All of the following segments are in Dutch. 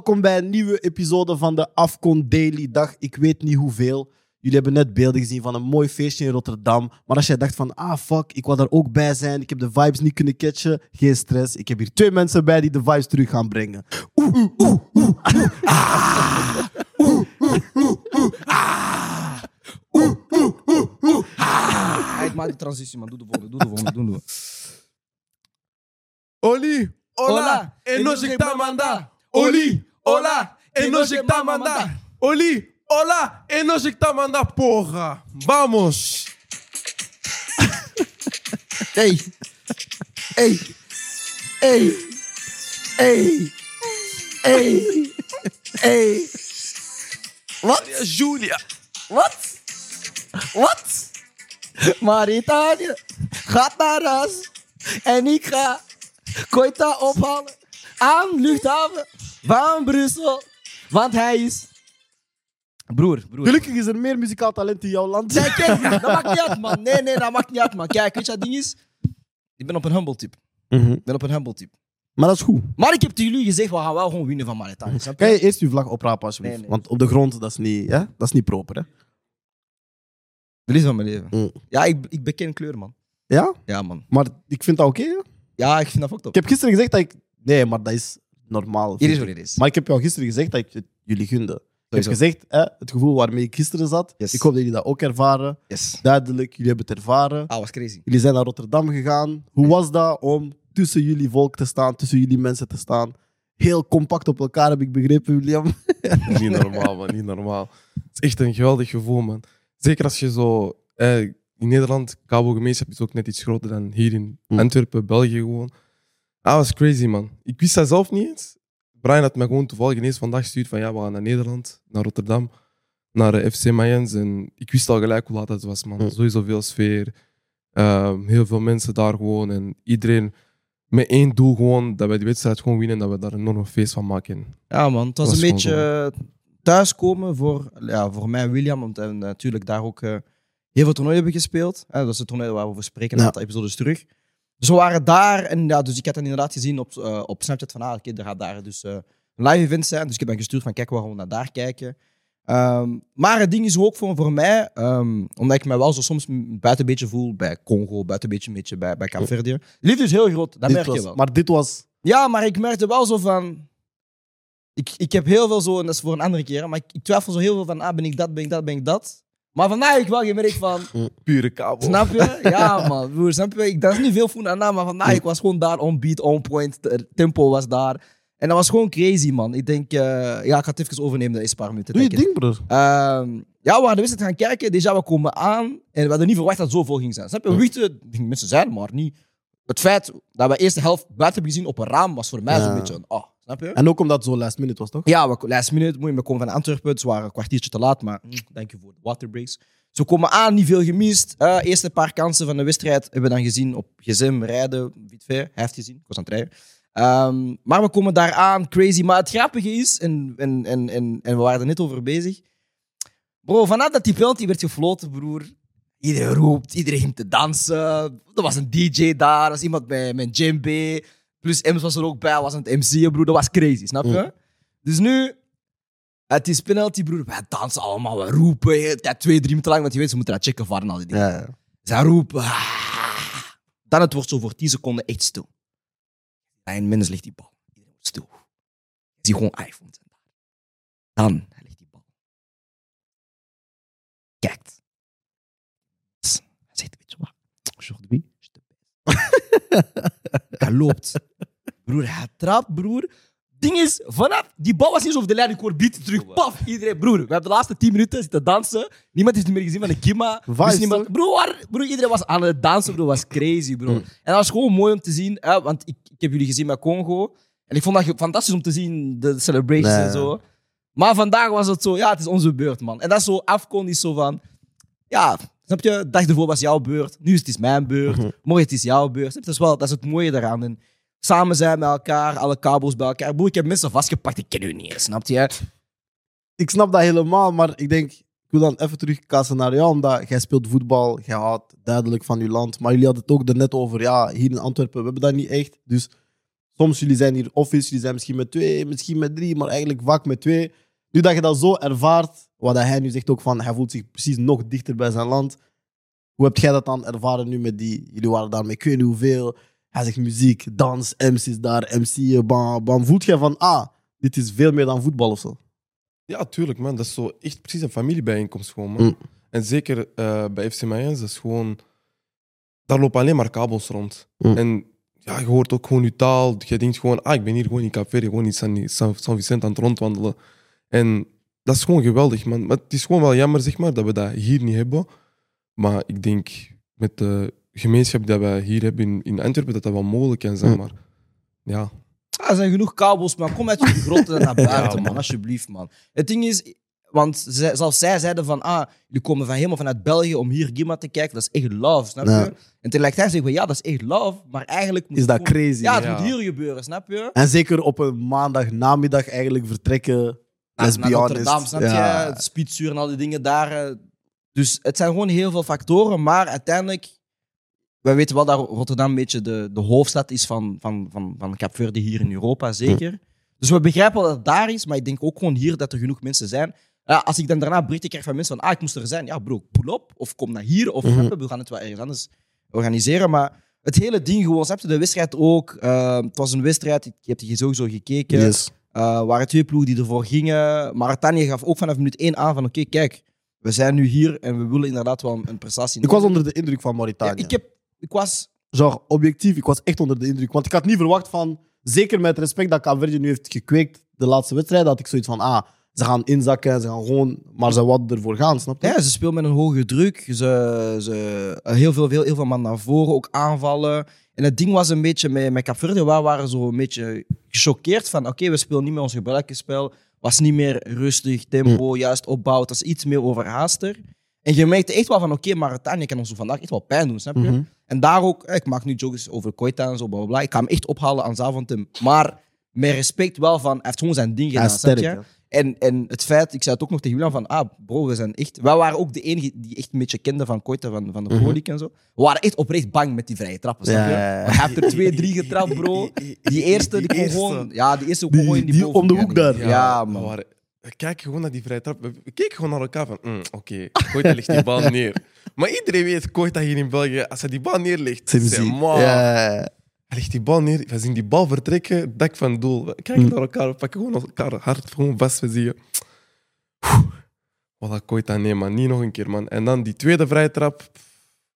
Welkom bij een nieuwe episode van de Afcon Daily Dag. Ik weet niet hoeveel. Jullie hebben net beelden gezien van een mooi feestje in Rotterdam. Maar als jij dacht van, ah fuck, ik wil daar ook bij zijn. Ik heb de vibes niet kunnen catchen. Geen stress. Ik heb hier twee mensen bij die de vibes terug gaan brengen. Oeh, oeh, oeh, oeh, ah. Oeh, oeh, oeh, oeh, ah. Oeh, oeh, oeh, oeh, ah. Hey, maak de transitie, man. Doe de volgende, doe de volgende, doe de Oli, hola, Hola, manda. Oli, hola, enojecta manda. Oli, hola, enojecta manda, porra. Vamos. Hey. Hey. Hey. Hey. Hey. Hey. Wat? Julia. Wat? Wat? Maritanië gaat naar huis. En ik ga Koita ophalen aan luchthaven van Brussel. Want hij is... Broer, broer. Gelukkig is er meer muzikaal talent in jouw land. Kijk, dat maakt niet uit, man. Nee, nee, dat maakt niet uit, man. Kijk, weet je wat ding is? Ik ben op een humble tip. Mhm. Ik ben op een humble tip. Maar dat is goed. Maar ik heb tegen jullie gezegd, we gaan wel gewoon winnen van je? Kan je eerst je vlag oprapen, alsjeblieft? Nee, nee. Want op de grond, dat is niet, hè? Dat is niet proper, hè? De liefde van mijn leven. Mm. Ja, ik, ik beken kleur, man. Ja? Ja, man. Maar ik vind dat oké? Ja, ik vind dat fucked Ik up. heb gisteren gezegd dat ik... Nee, maar dat is normaal. Hier is ik. wat het is. Maar ik heb jou gisteren gezegd dat ik het jullie gunde. Ik heb Sowieso. gezegd, hè, het gevoel waarmee ik gisteren zat. Yes. Ik hoop dat jullie dat ook ervaren. Yes. Duidelijk, jullie hebben het ervaren. Ah, was crazy. Jullie zijn naar Rotterdam gegaan. Hoe was dat om tussen jullie volk te staan, tussen jullie mensen te staan? Heel compact op elkaar, heb ik begrepen, William. Niet normaal, man. Niet normaal. Het is echt een geweldig gevoel, man. Zeker als je zo... Eh, in Nederland, Cabo-gemeenschap is ook net iets groter dan hier in Mm. Antwerpen, België gewoon. Dat was crazy, man. Ik wist dat zelf niet eens. Brian had me gewoon toevallig ineens vandaag gestuurd van ja, we gaan naar Nederland, naar Rotterdam, naar de FC Mayens. En ik wist al gelijk hoe laat het was, man. Mm. Sowieso veel sfeer. Ehm, heel veel mensen daar gewoon. En iedereen met één doel gewoon, dat wij die wedstrijd gewoon winnen en dat we daar een enorm feest van maken. Ja, man. Het was, Was een beetje eh, thuiskomen voor, ja, voor mij en William. Want we natuurlijk daar ook eh, heel veel toernooien hebben gespeeld. Eh, dat is het toernooi waar we over spreken, een Ja. aantal episodes terug. Dus we waren daar en ja, dus ik had dan inderdaad gezien op, eh, op Snapchat van, ah, oké, er gaat daar dus eh, een live event zijn. Dus ik heb dan gestuurd van, kijk, we gaan naar daar kijken. Ehm, maar het ding is ook voor, voor mij, ehm, omdat ik me wel zo soms buiten een beetje voel bij Congo, buiten een beetje, een beetje bij, bij Kaapverdië. De liefde is heel groot, dat Dit merk je wel. Maar dit was... Ja, maar ik merkte wel zo van. Ik, ik heb heel veel zo, en dat is voor een andere keer, maar ik, ik twijfel zo heel veel van, ah, ben ik dat, ben ik dat, ben ik dat. Maar vandaag heb ik wel gemerkt van, Pure Cabo. snap je? Ja, man, broer, snap je? Ik, dat is niet veel voor aan, maar vandaag ik was gewoon daar on beat, on point, het tempo was daar. En dat was gewoon crazy, man. Ik denk, eh, ja, ik ga het even overnemen de eerste paar minuten. Doe je denk ik. ding, broer. Ehm, ja, we hadden de wedstrijd gaan kijken. Déjà, we komen aan. En we hadden niet verwacht dat het zoveel ging zijn. Snap je? We wisten, mensen zijn, maar niet. Het feit dat we de eerste helft buiten hebben gezien op een raam was voor mij Ja. zo'n beetje een. Oh, snap je? En ook omdat het zo last minute was, toch? Ja, we, last minute, moet je, we komen van Antwerpen. We waren een kwartiertje te laat, maar mm, dank je voor de waterbreaks. Dus we komen aan, niet veel gemist. Eh eerste paar kansen van de wedstrijd hebben we dan gezien op GSM rijden. Hij heeft gezien, ik was aan het rijden. Ehm, maar we komen daar aan, crazy. Maar het grappige is, en, en, en, en, en we waren er net over bezig. Bro, vanaf dat die penalty werd gefloten, broer. Iedereen roept, iedereen ging te dansen. Er was een DJ daar, er was iemand bij met djembe. Plus Ems was er ook bij, was aan het MC'en, broer. Dat was crazy, snap je? Dus nu, het is penalty, broer. Wij dansen allemaal, we roepen. heel tijd, twee, drie minuten lang, want je weet, ze moeten dat checken varen al die dingen. Ja. Zij roepen. ah. Dan het wordt zo voor 10 seconden echt stil. En minstens ligt die bal. Stil. Je ziet gewoon iPhones. Dan hij ligt die bal. Kijkt. Hij zegt, weet je wat? Aujourd'hui, Hij loopt. Broer, hij trapt, broer. Ding is, vanaf die bal was niet over de lijn, ik hoor beat terug. Paf, iedereen. Broer, we hebben de laatste 10 minuten zitten dansen. Niemand heeft het meer gezien van de Kima. Dus niemand, broer, broer, iedereen was aan het dansen. Dat was crazy, bro. En dat was gewoon mooi om te zien, hè, want ik, ik heb jullie gezien met Congo. En ik vond dat fantastisch om te zien, de celebrations Nee. en zo. Maar vandaag was het zo, ja, het is onze beurt, man. En dat is zo, afkon is zo van, ja, snap je? De dag ervoor was jouw beurt, nu is het is mijn beurt, morgen het is jouw beurt. Dat is, wel, dat is het mooie daaraan. En samen zijn met elkaar, alle kabels bij elkaar. Broer, ik heb mensen vastgepakt, ik ken u niet snap je? Ik snap dat helemaal, maar ik denk... Ik wil dan even terugkaatsen naar jou, omdat jij speelt voetbal, jij houdt duidelijk van je land. Maar jullie hadden het ook net over, ja, hier in Antwerpen, we hebben dat niet echt. Dus Soms jullie zijn hier office, jullie zijn misschien met twee, misschien met drie, maar eigenlijk vaak met twee. Nu dat je dat zo ervaart, wat hij nu zegt ook van, hij voelt zich precies nog dichter bij zijn land. Hoe heb jij dat dan ervaren nu met die, jullie waren daar met ik weet niet hoeveel. Hij zegt muziek, dans, MC's daar, MC'en, bam, bam. Voelt jij van, ah, dit is veel meer dan voetbal of zo? Ja, tuurlijk, man. Dat is zo echt precies een familiebijeenkomst gewoon, man. Mm. En zeker eh, bij FC Mayens, dat is gewoon... Daar lopen alleen maar kabels rond. Mm. En ja, je hoort ook gewoon je taal. Je denkt gewoon, ah, ik ben hier gewoon in Capverde, gewoon in San, San, San Vicente aan het rondwandelen. En dat is gewoon geweldig, man. Maar het is gewoon wel jammer, zeg maar, dat we dat hier niet hebben. Maar ik denk, met de gemeenschap die wij hier hebben in, in Antwerpen, dat dat wel mogelijk kan zijn. Maar ja, Ah, er zijn genoeg kabels, maar kom uit je grotten en naar buiten, man. man. Alsjeblieft, man. Het ding is, want zij, zelfs zij zeiden van, ah, jullie komen van helemaal vanuit België om hier Gimma te kijken. Dat is echt love, snap je? En tegelijkertijd zeggen we, ja, dat is echt love, maar eigenlijk moet Is dat gewoon- crazy? Ja, het Ja. moet hier gebeuren, snap je? En zeker op een maandag namiddag eigenlijk vertrekken. Naar Rotterdam, snap Ja. je? Speedstuur en al die dingen daar. eh. Dus het zijn gewoon heel veel factoren, maar uiteindelijk... Wij weten wel dat Rotterdam een beetje de, de hoofdstad is van, van, van, van Capverde hier in Europa, zeker. Dus we begrijpen wel dat het daar is, maar ik denk ook gewoon hier dat er genoeg mensen zijn. Ja, als ik dan daarna berichten krijg van mensen van, ah, ik moest er zijn. Ja, bro, pull op. Of kom naar hier. Of je, we gaan het wel ergens anders organiseren. Maar het hele ding gewoon, snap je, de wedstrijd ook. eh, het was een wedstrijd, ik heb die sowieso gekeken. Yes. Uh, waren twee ploegen die ervoor gingen. Mauritanië gaf ook vanaf minuut 1 aan van oké, kijk, we zijn nu hier en we willen inderdaad wel een, een prestatie. Ik was onder de indruk van Ja, Mauritanië. ik, heb, ik was... Genre, objectief, ik was echt onder de indruk. Want ik had niet verwacht van, zeker met het respect dat Caverdi nu heeft gekweekt, de laatste wedstrijd, had ik zoiets van, ah, ze gaan inzakken, ze gaan gewoon, maar ze wat ervoor gaan, snap je? Ja, ze speelden met een hoge druk. Ze, ze, heel, veel, heel, heel veel man naar voren, ook aanvallen. En het ding was een beetje met, met Capverde, we waren zo een beetje gechoqueerd van oké, we spelen niet meer ons gebruikelijke spel. Was niet meer rustig, tempo, juist opbouw. Het was iets meer overhaaster. En je merkte echt wel van oké, Mauritanië kan ons vandaag echt wel pijn doen, snap je? Mhm. En daar ook, eh, ik maak nu jokes over Koita en zo, bla bla bla. Ik ga hem echt ophalen aan Zaventem. Maar met respect wel van, hij heeft gewoon zijn ding gedaan, is snap je? En, en het feit, ik zei het ook nog tegen William van, ah bro, we zijn echt... Wij waren ook de enige die echt een beetje kenden van Koita, van, van de Mhm. Pro League en zo. We waren echt oprecht bang met die vrije trappen, snap je? Ja, Hij heeft er twee, drie getrapt, bro. Die eerste, die, kon eerste. gewoon... Ja, die eerste kon Die- gewoon in die, die boven- om de hoek daar. Ja, we man. waren- we kijken gewoon naar die vrije trap. We keken gewoon naar elkaar van, mm, oké, Koita ligt die bal neer. Maar iedereen weet, Koita hier in België, als hij die bal neerlegt, maar. Ja. Hij legt die bal neer, we zien die bal vertrekken, dak van het doel. We kijken Mm. naar elkaar, we pakken gewoon elkaar hard gewoon vast. We zien, Oeh, voilà, Koita, nee man, niet nog een keer man. En dan die tweede vrije trap,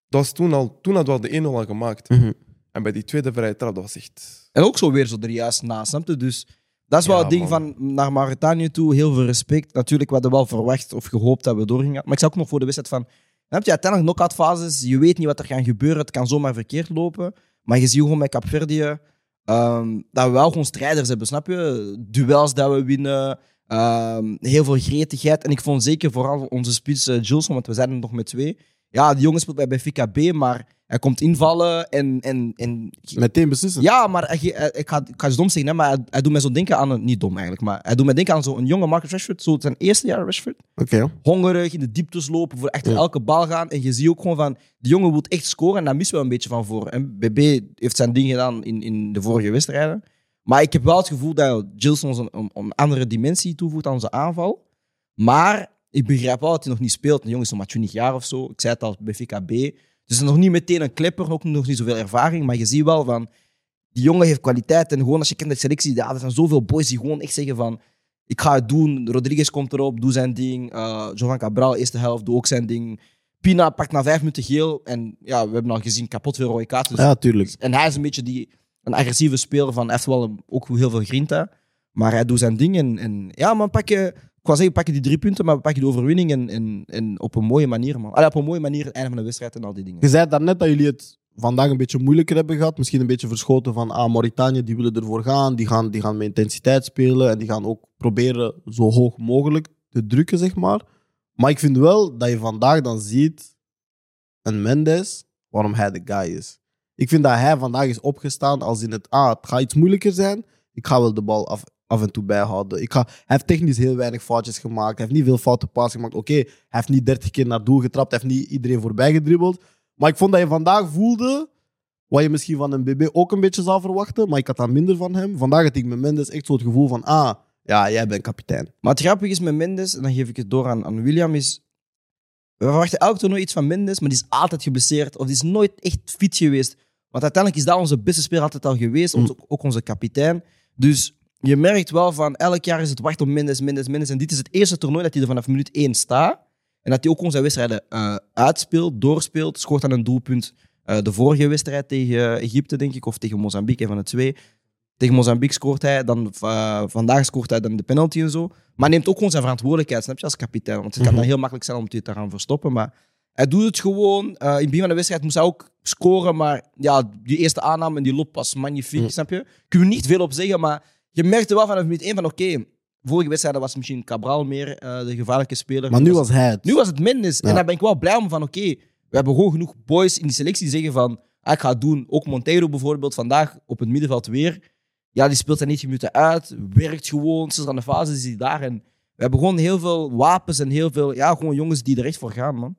dat was toen al, toen hadden we al de 1-0 al gemaakt. Mhm. En bij die tweede vrije trap, dat was echt... En ook zo weer zo er juist naast, je? Dus dat is wel Ja, het ding man. van naar Mauritanië toe. Heel veel respect. Natuurlijk, we hadden wel verwacht of gehoopt dat we doorgingen. Maar ik zou ook nog voor de wedstrijd van... Heb je uiteindelijk knock-out fases. Je weet niet wat er gaat gebeuren. Het kan zomaar verkeerd lopen. Maar je ziet gewoon met Capverdië ehm, dat we wel gewoon strijders hebben, snap je? Duels dat we winnen. ehm, heel veel gretigheid. En ik vond zeker vooral onze spits uh, Gilson, want we zijn er nog met twee. Ja, die jongen speelt bij Benfica B, maar hij komt invallen en... en, en Meteen beslissen. ja, maar hij- hij- ik ga, ik ga het dom zeggen, hè, maar hij, hij doet mij zo denken aan een... Niet dom eigenlijk, maar hij doet mij denken aan zo'n jonge Marcus Rashford. Zo zijn eerste jaar Rashford. Oké. Hongerig, in de dieptes lopen, voor echt Ja. elke bal gaan. En je ziet ook gewoon van, die jongen wil echt scoren en daar missen we een beetje van voor. En BB heeft zijn ding gedaan in, in de vorige wedstrijden. Maar ik heb wel het gevoel dat Gilson ons een, een, een andere dimensie toevoegt aan onze aanval. Maar ik begrijp wel dat hij nog niet speelt. De jongen is nog maar 20 jaar of zo. Ik zei het al bij VKB. Dus nog niet meteen een klepper, ook nog niet zoveel ervaring. Maar je ziet wel van, die jongen heeft kwaliteit. En gewoon als je kent de selectie, ja, er zijn zoveel boys die gewoon echt zeggen van, ik ga het doen. Rodriguez komt erop, doe zijn ding. Uh, Jovan Cabral, eerste helft, doe ook zijn ding. Pina pakt na vijf minuten geel. En ja, we hebben al gezien, kapot veel rode kaarten. Dus Ja, tuurlijk. en hij is een beetje die, een agressieve speler van, hij heeft wel een- ook heel veel grinta. Maar hij doet zijn ding. En, en ja, man, pak je, ik wou zeggen, pak je die drie punten, maar pak je de overwinning en, en, en op een mooie manier, man. Allee, op een mooie manier het einde van de wedstrijd en al die dingen. Je zei daarnet dat jullie het vandaag een beetje moeilijker hebben gehad. Misschien een beetje verschoten van ah, Mauritanië, die willen ervoor gaan. Die gaan, die gaan met intensiteit spelen. En die gaan ook proberen zo hoog mogelijk te drukken, zeg maar. Maar ik vind wel dat je vandaag dan ziet een Mendes, waarom hij de guy is. Ik vind dat hij vandaag is opgestaan als in het, ah, het gaat iets moeilijker zijn. Ik ga wel de bal af, af en toe bijhouden. Ik ga, hij heeft technisch heel weinig foutjes gemaakt. Hij heeft niet veel foute passes gemaakt. Oké, hij heeft niet 30 keer naar doel getrapt. Hij heeft niet iedereen voorbij gedribbeld. Maar ik vond dat je vandaag voelde wat je misschien van een BB ook een beetje zou verwachten, maar ik had dat minder van hem. Vandaag had ik met Mendes echt zo het gevoel van, ah, ja, jij bent kapitein. Maar het grappige is met Mendes, en dan geef ik het door aan, aan William, is... We verwachten elk toernooi iets van Mendes, maar die is altijd geblesseerd. Of die is nooit echt fit geweest. Want uiteindelijk is dat onze beste speler altijd al geweest. Onze, ook onze kapitein. Dus je merkt wel van, elk jaar is het wacht op Mendes, Mendes, Mendes. En dit is het eerste toernooi dat hij er vanaf minuut 1 staat. En dat hij ook onze wedstrijden eh, uitspeelt, doorspeelt. Scoort dan een doelpunt. Eh, de vorige wedstrijd tegen Egypte, denk ik, of tegen Mozambique, een van de twee. Tegen Mozambique scoort hij, dan, eh, vandaag scoort hij dan de penalty en zo. Maar neemt ook gewoon zijn verantwoordelijkheid, snap je, als kapitein. Want het kan Mhm. dan heel makkelijk zijn om het te gaan verstoppen. Maar hij doet het gewoon. In het begin van de wedstrijd moest hij ook scoren. Maar ja, die eerste aanname en die loop was magnifiek, Mhm. snap je? Kun je niet veel op zeggen, maar je merkte wel vanaf minuut één van oké, vorige wedstrijd was misschien Cabral meer eh, de gevaarlijke speler. Maar nu was hij het. Nu was het Mendes. Ja. En daar ben ik wel blij om van, oké, we hebben gewoon genoeg boys in die selectie die zeggen van, ah, ik ga het doen. Ook Monteiro bijvoorbeeld, vandaag op het middenveld weer. Ja, die speelt er 90 minuten uit, werkt gewoon, sinds aan de fase is hij daar. En we hebben gewoon heel veel wapens en heel veel, ja, gewoon jongens die er echt voor gaan, man.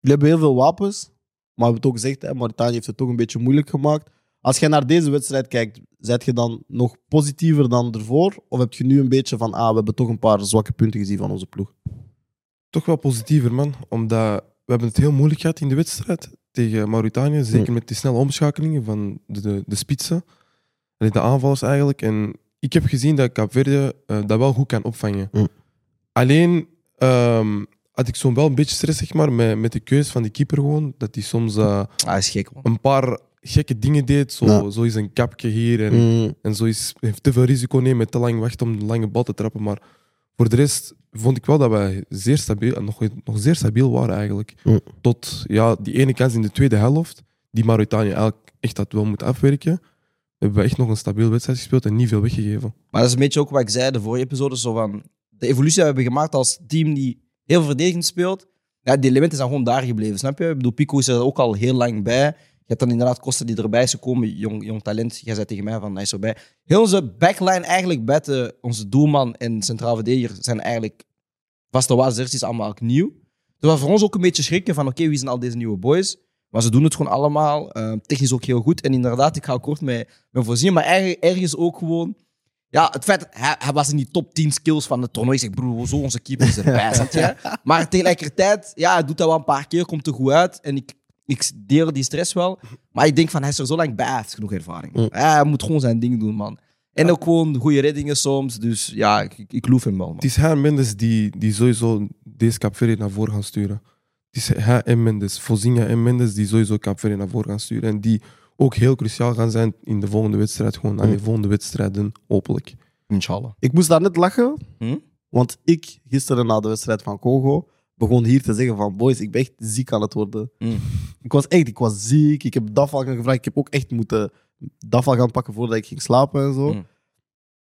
Jullie hebben heel veel wapens, maar we hebben het ook gezegd, hè, Mauritanië heeft het toch een beetje moeilijk gemaakt. Als je naar deze wedstrijd kijkt, zet je dan nog positiever dan ervoor? Of heb je nu een beetje van, ah, we hebben toch een paar zwakke punten gezien van onze ploeg? Toch wel positiever, man. Omdat we hebben het heel moeilijk gehad in de wedstrijd tegen Mauritanië. Zeker Hm. met die snelle omschakelingen van de, de, de spitsen. De aanvallers eigenlijk. En ik heb gezien dat Capverde eh dat wel goed kan opvangen. Hm. Alleen ehm, had ik zo'n wel een beetje stress zeg maar, met, met de keus van die keeper gewoon. Dat hij soms eh, Ah, is gek, een paar gekke dingen deed. Zo, Ja. zo is een kapje hier en Mm. en zo is, heeft te veel risico nemen met te lang wachten om de lange bal te trappen. Maar voor de rest vond ik wel dat wij zeer stabiel, nog, nog zeer stabiel waren eigenlijk. Mm. Tot ja, die ene kans in de tweede helft, die Mauritanië eigenlijk echt had wel moeten afwerken, hebben we echt nog een stabiel wedstrijd gespeeld en niet veel weggegeven. Maar dat is een beetje ook wat ik zei de vorige episode, zo van de evolutie die we hebben gemaakt als team die heel verdedigend speelt. Ja, die elementen zijn gewoon daar gebleven, snap je? Ik bedoel, Pico is er ook al heel lang bij. Hebt dan inderdaad Kosten die erbij is gekomen, jong, jong talent. Jij zei tegen mij van, hij is erbij. Heel onze backline eigenlijk, buiten onze doelman en centraal verdediger, zijn eigenlijk vaste is allemaal nieuw. Dus was voor ons ook een beetje schrikken van, oké, wie zijn al deze nieuwe boys? Maar ze doen het gewoon allemaal. eh, technisch ook heel goed. En inderdaad, ik ga kort mee, mee voorzien. Maar erg- ergens ook gewoon... Ja, het feit, hij, hij was in die top 10 skills van het toernooi. Ik zeg, broer, zo onze keeper is erbij, snap je? Maar tegelijkertijd, ja, hij doet dat wel een paar keer, komt er goed uit. En ik, ik deel die stress wel. Maar ik denk van, hij is er zo lang bij, hij heeft genoeg ervaring. Mm. Ja, hij moet gewoon zijn ding doen, man. En ook gewoon goede reddingen soms. Dus ja, ik, ik, ik loof hem wel, man. Het is hij en Mendes die, die sowieso deze Capverde naar voren gaan sturen. Het is hij en Mendes, Fozinha en Mendes die sowieso Capverde naar voren gaan sturen. En die ook heel cruciaal gaan zijn in de volgende wedstrijd. Gewoon aan de Mm. volgende wedstrijden, hopelijk. Inshallah. Ik moest daar net lachen, Hm? want ik, gisteren na de wedstrijd van Congo, begon hier te zeggen van, boys, ik ben echt ziek aan het worden. Mm. Ik was echt, ik was ziek. Ik heb Dafal gaan gevraagd. Ik heb ook echt moeten Dafal gaan pakken voordat ik ging slapen en zo. Mm.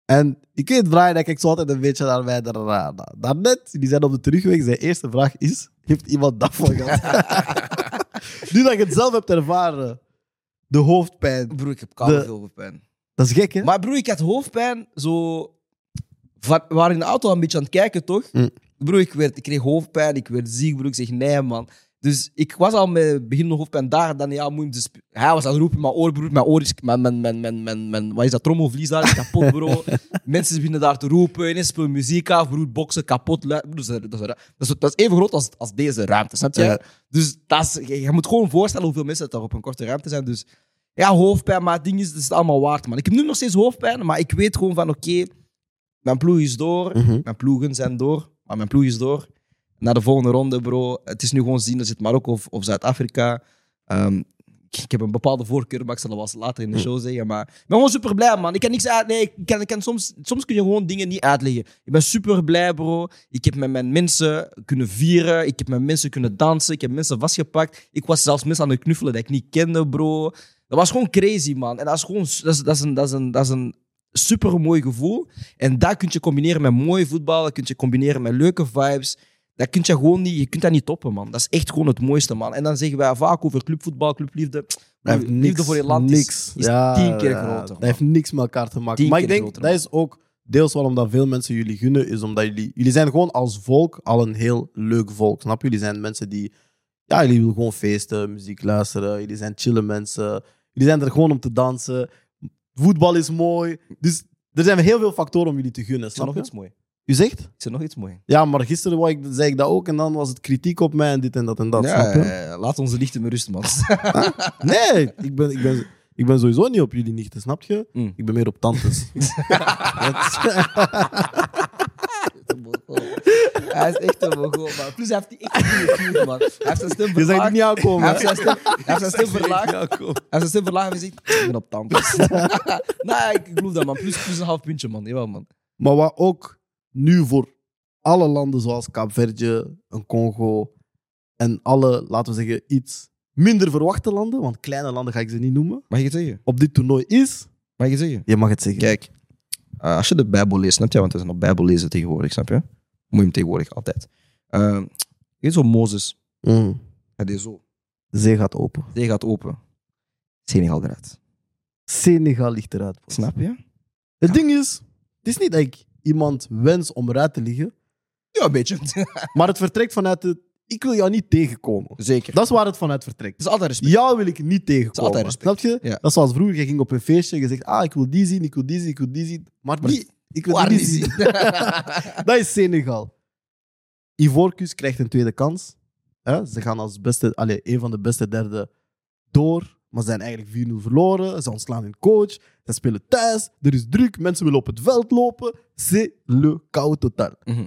En ik weet, Brian, dat ik zo altijd een beetje naar mij daar, daarnet. Die zijn op de terugweg. Zijn eerste vraag is: Heeft iemand Dafal gehad? nu dat ik het zelf heb ervaren, de hoofdpijn. Broer, ik heb koude De- hoofdpijn. Dat is gek, hè? Maar broer, ik had hoofdpijn. Zo... Van, we waren in de auto een beetje aan het kijken, toch? Mm. Broer, ik, werd, ik kreeg hoofdpijn. Ik werd ziek, broer. Ik zeg, nee, man. Dus ik was al met beginnende hoofdpijn daar. Dan, ja, moet dus, hij was aan het roepen mijn oor, broer. Mijn oor is... Mijn, mijn, mijn, mijn, mijn, mijn- wat is dat? Trommelvlies daar is kapot, bro. Mensen beginnen daar te roepen. Ineens spelen muziek af, broer. Boksen kapot. Broer, dat, is, dat, is, dat, is, dat is even groot als, als deze ruimte, snap je? Ja. Dus dat is, je, je moet gewoon voorstellen hoeveel mensen daar op een korte ruimte zijn. Dus ja, hoofdpijn, maar het ding is, het is allemaal waard, man. Ik heb nu nog steeds hoofdpijn, maar ik weet gewoon van, oké, mijn ploeg is door. Mhm. Mijn ploegen zijn door, maar mijn ploeg is door. Naar de volgende ronde, bro. Het is nu gewoon zien, er zit Marokko of, of Zuid-Afrika. Ehm, ik, heb een bepaalde voorkeur, maar ik zal dat wel later in de show zeggen. Maar ik ben gewoon super blij, man. Ik kan niks uit... Nee, ik kan, ik kan soms, soms kun je gewoon dingen niet uitleggen. Ik ben super blij, bro. Ik heb met mijn mensen kunnen vieren. Ik heb met mensen kunnen dansen. Ik heb mensen vastgepakt. Ik was zelfs mensen aan het knuffelen dat ik niet kende, bro. Dat was gewoon crazy, man. En dat is gewoon... Dat is, dat is een... Dat is een, dat is een super mooi gevoel. En dat kun je combineren met mooi voetbal. Dat kun je combineren met leuke vibes. Dat kun je gewoon niet, je kunt dat niet toppen, man. Dat is echt gewoon het mooiste, man. En dan zeggen wij vaak over clubvoetbal, clubliefde. Dat heeft Liefde niks, voor je land is- niks. is Ja, tien keer groter, Dat man. heeft niks met elkaar te maken. Tien maar ik denk, groter, dat is ook deels waarom dat veel mensen jullie gunnen, is omdat jullie... Jullie zijn gewoon als volk al een heel leuk volk, snap je? Jullie zijn mensen die... Ja, jullie willen gewoon feesten, muziek luisteren. Jullie zijn chille mensen. Jullie zijn er gewoon om te dansen. Voetbal is mooi. Dus er zijn heel veel factoren om jullie te gunnen. Is er Snap nog je? iets mooi? U zegt? Is er nog iets mooi? Ja, maar gisteren wou ik, zei ik dat ook en dan was het kritiek op mij en dit en dat en dat. ja, snap je? eh, laat onze lichten met rust, man. Nee, ik ben, ik, ben, ik ben sowieso niet op jullie nichten, snap je? Mm. Ik ben meer op tantes. hij is echt een mogol, man. Plus hij heeft die echt goede man. Hij heeft zijn stem Je zegt verlaagd. het niet aankomen. Hij heeft zijn stem, hij heeft zijn stem verlaagd. Hij heeft zijn stem verlaagd en gezegd, ik ben op tantes. nee, ik geloof dat, man. Plus, plus een half puntje, man. Jawel, man. Maar wat ook nu voor alle landen zoals Kaapverde, een Congo en alle, laten we zeggen, iets minder verwachte landen, want kleine landen ga ik ze niet noemen, Mag je het zeggen? op dit toernooi is, Mag je het zeggen? je mag het zeggen. Kijk, eh, als je de Bijbel leest, snap je? Want we zijn op Bijbel lezen tegenwoordig, snap je? Moet je hem tegenwoordig altijd. Uh, je zo Mozes. Mm. Hij deed zo. De zee gaat open. Zee gaat open. Senegal eruit. Senegal ligt eruit. bro. Snap je? Het ding is, het is niet dat ik iemand wens om eruit te liggen, Ja, een beetje. maar het vertrekt vanuit het, ik wil jou niet tegenkomen. Zeker. Dat is waar het vanuit vertrekt. Het is altijd respect. Jou wil ik niet tegenkomen. altijd respect. Snap je? Ja. Dat is zoals vroeger, je ging op een feestje en je zegt, ah, ik wil die zien, ik wil die zien, ik wil die zien. Maar, Maar die, ik wil die niet zien. Dat is Senegal. Ivoorkust krijgt een tweede kans. Hè? Ze gaan als beste, allez, een van de beste derde door. Maar ze zijn eigenlijk 4-0 verloren. Ze ontslaan hun coach. Ze spelen thuis. Er is druk. Mensen willen op het veld lopen. C'est le chaos totaal. Mhm.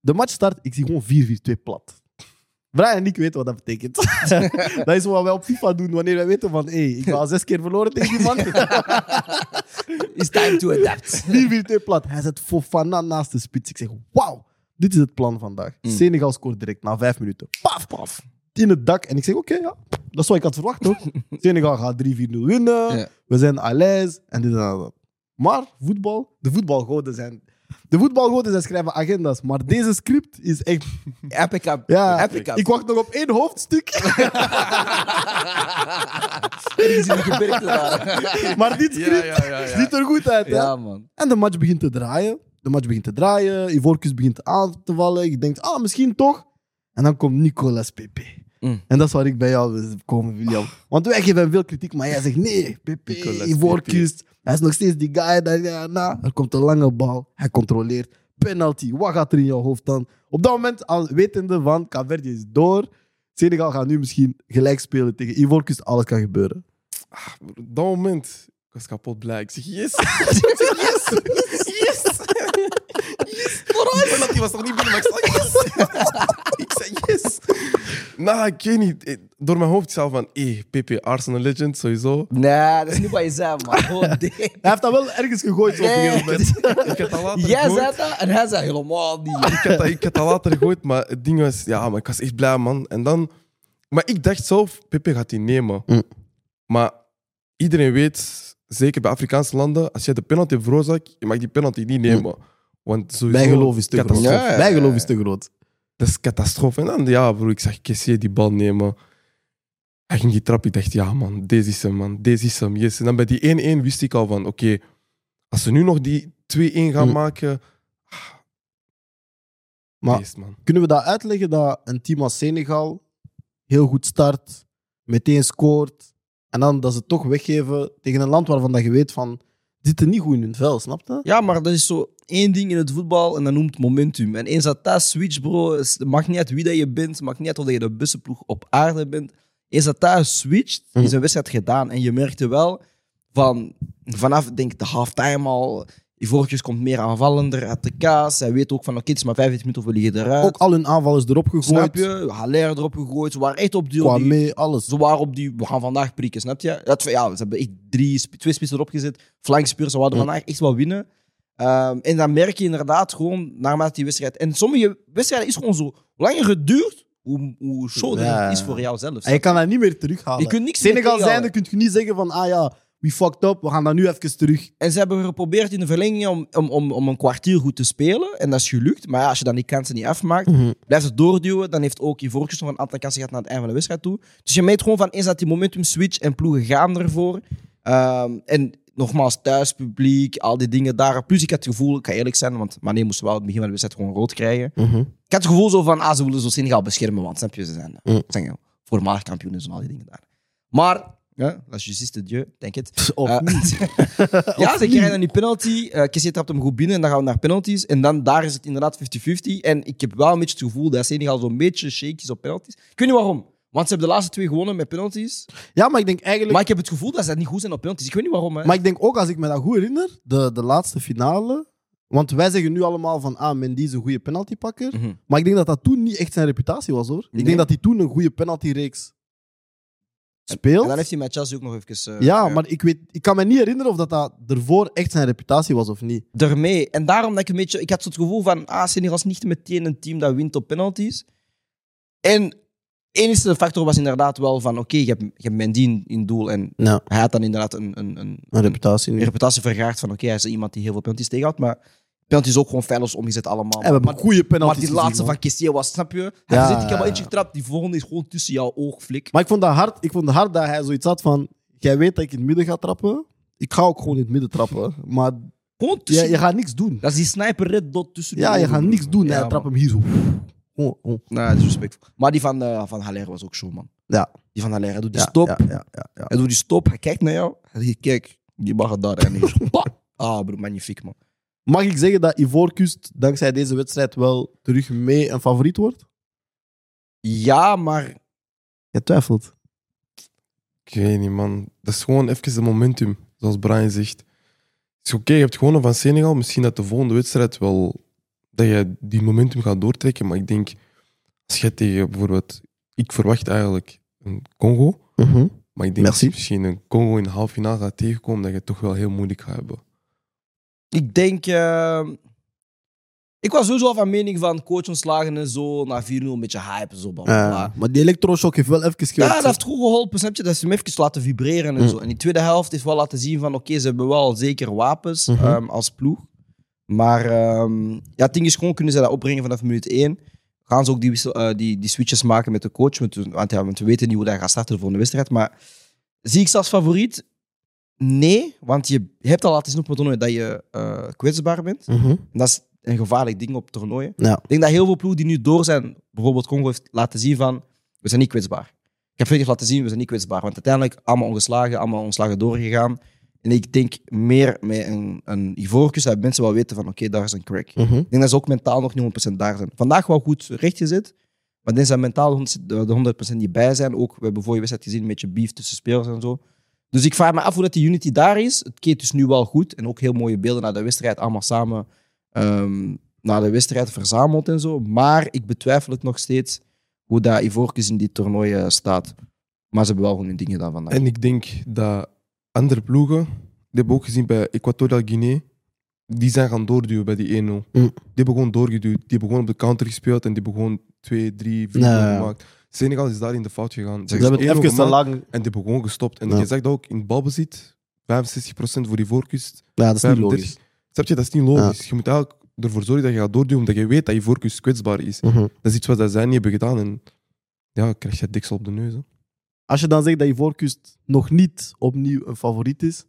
De match start. Ik zie gewoon 4-4-2 plat. Brian en ik weten wat dat betekent. dat is wat wij op FIFA doen wanneer wij weten van hé, ik heb al zes keer verloren tegen die man. 4-4-2 It's time to adapt. plat. Hij zet Fofana naast de spits. Ik zeg wauw, dit is het plan vandaag. Mm. Senegal scoort direct na vijf minuten. Paf, paf. In het dak. En ik zeg oké, ja, dat is wat ik had verwacht toch? Senegal gaat 3-4-0 winnen. Ja. We zijn à l'aise en dit en dat. Maar voetbal, de voetbalgoden zijn... De voetbalgoden zijn schrijven agenda's, maar deze script is echt... Epic Cup. Ja, Epic ik wacht nog op één hoofdstuk. Die maar dit script ja, ja, ja. ziet er goed uit. Hè? Ja, man. En de match begint te draaien. De match begint te draaien. Ivorcus begint aan te vallen. Je denkt, ah, misschien toch. En dan komt Nicolas Pepe. Mm. En dat is waar ik bij jou wil komen, William. Want wij geven hem veel kritiek, maar jij zegt nee, Pepe, Nicolas Ivorcus. Hij is nog steeds die guy. Dat, ja, na. Er komt een lange bal. Hij controleert. Penalty. Wat gaat er in jouw hoofd dan? Op dat moment, al wetende van, Caverdi is door. Senegal gaat nu misschien gelijk spelen tegen Ivorcus. Alles kan gebeuren. Op dat moment, ik was kapot blij. Ik zeg yes. ik zeg yes. Yes. Yes. Vooral. Die was nog niet binnen, maar ik zei yes. ik zei yes. Nou, ik weet niet. Door mijn hoofd zelf van, eh, Pepe, Arsenal legend, sowieso. Nee, dat is niet wat je zei, man. Gewoon dit. Hij heeft dat wel ergens gegooid op een gegeven moment. Ik had dat later Jij zei dat en hij zei helemaal niet. ik had, dat, ik had dat later gegooid, maar het ding was, ja, maar ik was echt blij, man. En dan, maar ik dacht zelf, Pepe gaat die nemen. Mm. Maar iedereen weet, zeker bij Afrikaanse landen, als je de penalty veroorzaakt, je mag die penalty niet nemen. Want sowieso, Bijgeloof is te groot. Ja, ja, ja. Bijgeloof is te groot. Dat is catastrofe. En dan, ja, bro, ik zag Kessier die bal nemen. Hij ging die trap, ik dacht, ja, man, deze is hem, man, deze is hem, yes. En dan bij die 1-1 wist ik al van, oké, als ze nu nog die 2-1 gaan Mm. maken, Maar- beest, man. Kunnen we dat uitleggen dat een team als Senegal heel goed start, meteen scoort en dan dat ze toch weggeven tegen een land waarvan dat je weet van zitten niet goed in hun vel, snap je? Ja, maar dat is zo één ding in het voetbal en dat noemt momentum. En eens dat dat switch, bro, is- het maakt niet uit wie dat je bent, het maakt niet uit of dat je de beste ploeg op aarde bent. Eens dat switcht, Mhm. is een wedstrijd gedaan. En je merkte wel van vanaf denk de halftime al. Ivorcus komt meer aanvallender uit de kaas. Hij weet ook van oké, het is maar 25 minuten of we liggen eruit. Ook al hun aanval is erop gegooid. Snap je? Haller erop gegooid. Ze waren echt op die, Qua mee, alles. ze waren op die, we gaan vandaag prikken, snap je? Dat, ja, ze hebben echt drie, twee spitsen erop gezet. Flankspeurs, ze wilden vandaag echt wel winnen. Ehm, en dan merk je inderdaad gewoon, naarmate die wedstrijd... En sommige wedstrijden is gewoon zo, hoe langer het duurt, hoe, hoe show Ja. het is voor jou zelf. En je kan dat niet meer terughalen. Je kunt niks Senegal zijnde kun je niet zeggen van ah ja, we fucked up, we gaan dat nu even terug. En ze hebben geprobeerd in de verlenging om, om, om, om een kwartier goed te spelen. En dat is gelukt. Maar ja, als je dan die kansen niet afmaakt, blijft het doorduwen. Dan heeft ook Ivorcus nog een aantal kansen gehad naar het einde van de wedstrijd toe. Dus je meet gewoon van eens dat die momentum switch en ploegen gaan ervoor. Ehm, en nogmaals, thuispubliek, al die dingen daar. Plus ik had het gevoel, ik ga eerlijk zijn, want Mané moest wel het begin van de wedstrijd gewoon rood krijgen. Ik had het gevoel zo van, ah, ze willen zo Senegal beschermen, want snap je, ze zijn, Mm. zijn voormalig kampioen en al die dingen daar. Maar Ja, la justice de Dieu, denk het. Of Eh, niet. ja, ze krijgen dan die penalty. eh Kessié trapt hem goed binnen en dan gaan we naar penalties. En dan daar is het inderdaad 50-50. En ik heb wel een beetje het gevoel dat Senegal zo'n beetje shaky is op penalties. Ik weet niet waarom. Want ze hebben de laatste twee gewonnen met penalties. Ja, maar ik denk eigenlijk... Maar ik heb het gevoel dat ze niet goed zijn op penalties. Ik weet niet waarom. Hè. Maar ik denk ook, als ik me dat goed herinner, de, de laatste finale. Want wij zeggen nu allemaal van, ah, Mendy is een goede penaltypakker. Mhm. Maar ik denk dat dat toen niet echt zijn reputatie was, hoor. Ik denk dat hij toen een goede penaltyreeks speelt. En dan heeft hij met Chelsea ook nog even... eh, ja, maar ik, weet, ik kan me niet herinneren of dat, dat ervoor echt zijn reputatie was of niet. Daarmee. En daarom dat ik een beetje... Ik had zo het gevoel van, ah, Senegal is niet meteen een team dat wint op penalties. En enige factor was inderdaad wel van, oké, je, hebt, je hebt Mendy in, doel en Ja, hij had dan inderdaad een, een, een, een reputatie een reputatie vergaard van, oké, hij is iemand die heel veel penalties tegenhoudt, maar penalties ook gewoon feilloos omgezet allemaal. En we hebben maar, goede maar penalties die gezien, laatste van Kessié was, snap je? Hij Ja, zegt, ik heb al eentje getrapt, die volgende is gewoon tussen jouw oogflik. Maar ik vond dat hard, ik vond het hard dat hij zoiets had van... Jij weet dat ik in het midden ga trappen. Ik ga ook gewoon in het midden trappen. Maar Gewoon je, tussen... je gaat niks doen. Dat is die sniper red dot tussen Ja, je gaat niks doen. Ja, hij trapt hem hier zo. Oh, oh. Nou, dat is respectvol. Maar die van, eh van Haller was ook zo, man. Ja. Die van Haller, hij doet die Ja, stop. Ja, ja, ja, ja. Hij doet die stop, hij kijkt naar jou. Hij zegt, kijk, die mag het daar. En. Ah, bro, magnifiek, man. Mag ik zeggen dat Ivoorkust dankzij deze wedstrijd wel terug mee een favoriet wordt? Ja, maar... Je twijfelt. Ik weet niet, man. Dat is gewoon even de momentum, zoals Brian zegt. Het is oké, je hebt gewonnen van Senegal. Misschien dat de volgende wedstrijd wel... Dat je die momentum gaat doortrekken. Maar ik denk, als je tegen bijvoorbeeld... Ik verwacht eigenlijk een Congo. Maar ik denk Merci. dat misschien een Congo in de halve finale gaat tegenkomen, dat je het toch wel heel moeilijk gaat hebben. Ik denk... eh, Ik was sowieso al van mening van coach ontslagen en zo. Na 4-0 een beetje hype en zo. Bla, bla, bla. maar die elektroshock heeft wel even Ja, gewerkt. dat heeft goed geholpen. Snap je? Dat ze hem even laten vibreren en Mm. zo. En die tweede helft heeft wel laten zien van... Oké, ze hebben wel zeker wapens Mhm. ehm, als ploeg. Maar ehm, ja, het ding is gewoon, kunnen ze dat opbrengen vanaf minuut 1? Gaan ze ook die, wissel, eh, die, die switches maken met de coach? Want, ja, want we weten niet hoe dat gaat starten de volgende wedstrijd. Maar zie ik ze als favoriet? Nee, want je hebt al laten zien op het toernooi dat je eh, kwetsbaar bent. Mhm. En dat is een gevaarlijk ding op toernooien. Ja. Ik denk dat heel veel ploegen die nu door zijn, bijvoorbeeld Congo heeft laten zien van, we zijn niet kwetsbaar. Ik heb heeft laten zien, we zijn niet kwetsbaar. Want uiteindelijk allemaal ongeslagen, allemaal ongeslagen doorgegaan. En ik denk meer met een, een Ivoorkust, dat mensen wel weten van, oké, daar is een crack. Mhm. Ik denk dat ze ook mentaal nog niet 100% daar zijn. Vandaag wel goed rechtgezet, maar ik denk dat mentaal de de 100% niet bij zijn. Ook, we hebben vorige wedstrijd gezien, een beetje beef tussen spelers en zo. Dus ik vraag me af hoe dat die unity daar is. Het keert dus nu wel goed. En ook heel mooie beelden naar de wedstrijd. Allemaal samen ehm, naar de wedstrijd verzameld en zo. Maar ik betwijfel het nog steeds hoe dat Ivorcus in die toernooi staat. Maar ze hebben wel gewoon hun dingen gedaan vandaag. En ik denk dat andere ploegen, die hebben ook gezien bij Equatorial Guinea, die zijn gaan doorduwen bij die 1-0. Mm. Die hebben gewoon doorgeduwd. Die hebben gewoon op de counter gespeeld en die hebben gewoon 2, 3, 4 Ja, goals ja. gemaakt. Senegal is daar in de fout gegaan. Ze hebben het 1-0 even te lang... En die hebben gewoon gestopt. En Ja. je zegt dat ook in balbezit, 65% voor die voorkust. Ja, dat is niet 35. logisch. Snap je, dat is niet logisch. Je moet eigenlijk ervoor zorgen dat je gaat doorduwen, omdat je weet dat je voorkust kwetsbaar is. Mhm. Dat is iets wat zij niet hebben gedaan. En ja, krijg je diksel op de neus. Hè. Als je dan zegt dat Ivoorkust nog niet opnieuw een favoriet is,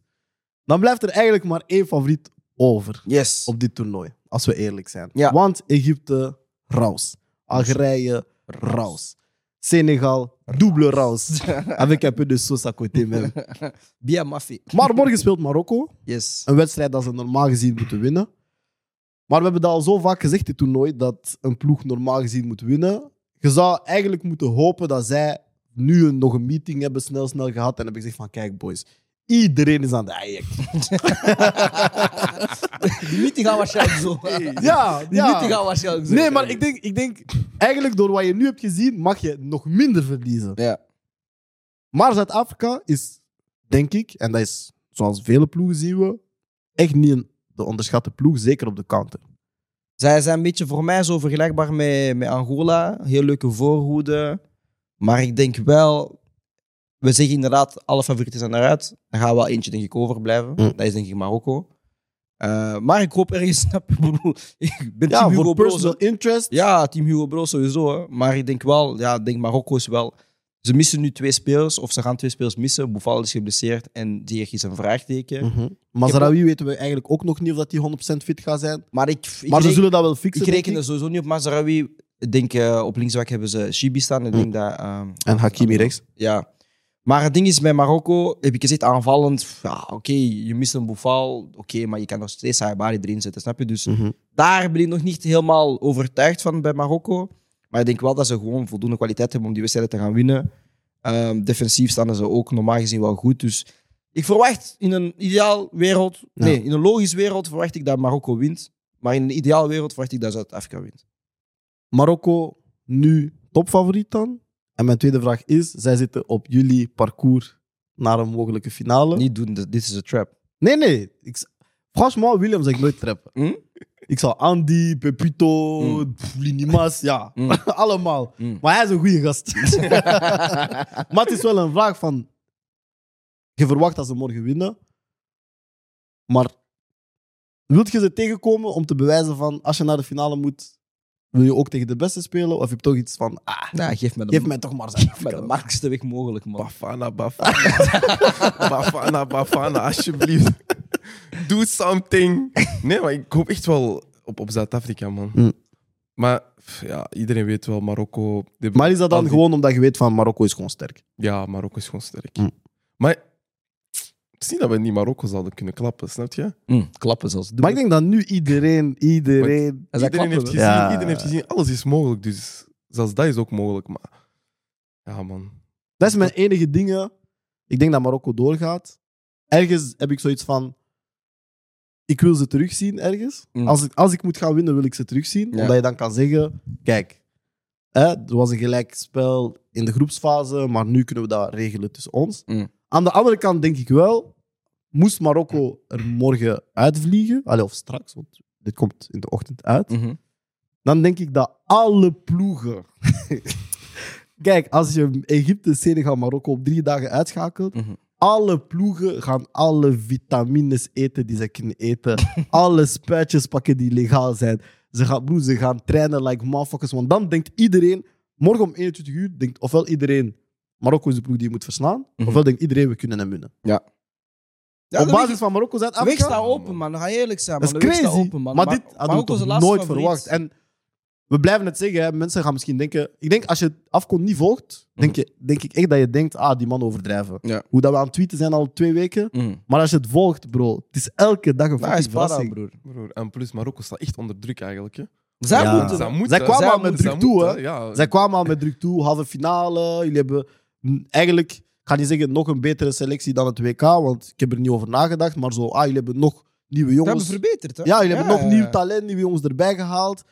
dan blijft er eigenlijk maar één favoriet over Yes. op dit toernooi. Als we eerlijk zijn. Ja. Want Egypte, raus. Algerije, raus. Senegal, double raus. Avec un peu de sauce à côté même. Bien. Maar morgen speelt Marokko. Yes. Een wedstrijd dat ze normaal gezien moeten winnen. Maar we hebben dat al zo vaak gezegd dit toernooi, dat een ploeg normaal gezien moet winnen. Je zou eigenlijk moeten hopen dat zij nu een, nog een meeting hebben, snel, snel gehad. En hebben gezegd van, kijk boys, iedereen is aan de Ajax. Die meeting gaan waarschijnlijk zo. Ja, Die ja. meeting gaan waarschijnlijk zo. Nee, maar ik denk, ik denk, eigenlijk door wat je nu hebt gezien, mag je nog minder verliezen. Ja. Maar Zuid-Afrika is, denk ik, en dat is zoals vele ploegen zien we, echt niet een de onderschatte ploeg, zeker op de counter. Zij zijn een beetje voor mij zo vergelijkbaar met, met Angola. Heel leuke voorhoede. Maar ik denk wel... We zeggen inderdaad, alle favorieten zijn eruit. Er gaat wel eentje, denk ik, overblijven. Mm. Dat is denk ik Marokko. Eh, maar ik hoop ergens... snap ik ben Ja, team Hugo Bro. interest. Ja, team Hugo Bro sowieso. Hè. Maar ik denk wel... Ja, denk Marokko is wel... Ze missen nu twee spelers, of ze gaan twee spelers missen. Boufal is geblesseerd en Ziyech is een vraagteken. Mhm. Mazraoui weten we eigenlijk ook nog niet of dat die 100% fit gaat zijn. Maar ik, ik maar ze reken- zullen dat wel fixen. Ik reken er sowieso niet op Mazarawi. Ik denk eh, op linksback hebben ze Shibi staan. Ik denk dat, ehm, En Hakimi rechts. ja. Maar het ding is, bij Marokko heb ik gezegd aanvallend. Ja, oké, je mist een Boufal. Oké, maar je kan nog steeds Saibari erin zetten, snap je? Dus Mhm. daar ben ik nog niet helemaal overtuigd van bij Marokko. Maar ik denk wel dat ze gewoon voldoende kwaliteit hebben om die wedstrijden te gaan winnen. Ehm, defensief staan ze ook normaal gezien wel goed. Dus ik verwacht in een ideaal wereld, Ja. nee, in een logisch wereld verwacht ik dat Marokko wint. Maar in een ideaal wereld verwacht ik dat Zuid-Afrika wint. Marokko nu topfavoriet dan? En mijn tweede vraag is, zij zitten op jullie parcours naar een mogelijke finale. Niet doen, dit is een trap. Nee, nee. Ik, franchement, William zou ik nooit trappen. Hm? Ik zal Andy, Pepito, Mm. Linimas, ja, Mm. allemaal. Mm. Maar hij is een goede gast. maar het is wel een vraag van... Je verwacht dat ze morgen winnen. Maar wilt je ze tegenkomen om te bewijzen van... Als je naar de finale moet, wil je ook tegen de beste spelen? Of heb je toch iets van... Ah, Nou, geef me de, geef mij toch maar met de zijn. makkelijkste weg mogelijk, man. Bafana, Bafana. Bafana, Bafana, alsjeblieft. Do something. Nee, maar ik hoop echt wel op, op Zuid-Afrika, man. Mm. Maar pff, ja, iedereen weet wel, Marokko... die- Maar is dat dan die- gewoon omdat je weet van Marokko is gewoon sterk? Ja, Marokko is gewoon sterk. Mm. Maar het is niet dat we niet Marokko zouden kunnen klappen, snap je? Mm, klappen zelfs. Maar ik denk dat nu iedereen, iedereen... Iedereen klappen, heeft, gezien, Ja. iedereen heeft gezien, alles is mogelijk. Dus zelfs dat is ook mogelijk. Maar ja, man. Dat is mijn enige dingen. Ik denk dat Marokko doorgaat. Ergens heb ik zoiets van. Ik wil ze terugzien ergens. Mm. Als, ik, als ik moet gaan winnen, wil ik ze terugzien. Ja. Omdat je dan kan zeggen: kijk, hè, er was een gelijk spel in de groepsfase, maar nu kunnen we dat regelen tussen ons. Mm. Aan de andere kant denk ik wel: moest Marokko er morgen uitvliegen, allee, of straks, want dit komt in de ochtend uit Mhm. dan denk ik dat alle ploegen. Kijk, als je Egypte, Senegal, Marokko op drie dagen uitschakelt, Mhm. alle ploegen gaan alle vitamines eten die ze kunnen eten. alle spuitjes pakken die legaal zijn. Ze gaan, broer, ze gaan trainen like motherfuckers. Want dan denkt iedereen, morgen om 21 uur, denkt ofwel iedereen, Marokko is de ploeg die je moet verslaan, Mhm. ofwel denkt iedereen, we kunnen hem winnen. Ja, Op de basis weg- van Marokko, De weg staat open, man. Ga je eerlijk zijn. dat man. is De weg staat crazy. open, man. Maar dit hadden we Marokko is toch de laatste nooit favoriet. verwacht. En we blijven het zeggen, hè. mensen gaan misschien denken... Ik denk, als je het afkomt niet volgt, denk, je, denk ik echt dat je denkt, ah, die man overdrijven. Ja. Hoe dat we aan het tweeten zijn al twee weken. Mhm. Maar als je het volgt, bro, het is elke dag een Nou, hij is para, verrassing. broer. Broer, en plus, Marokko staat echt onder druk eigenlijk. Hè. Zij Ja. moeten... Zij moeten, Zij kwamen zij al met moeten, druk zij toe, moeten, hè. Ja, Zij kwamen al met druk toe, halve finale. Jullie hebben eigenlijk, ik ga niet zeggen nog een betere selectie dan het WK, want ik heb er niet over nagedacht. Maar zo, ah, jullie hebben nog nieuwe Ze hebben jongens. verbeterd, hè? Ja, jullie hebben nog nieuw talent, nieuwe jongens erbij gehaald.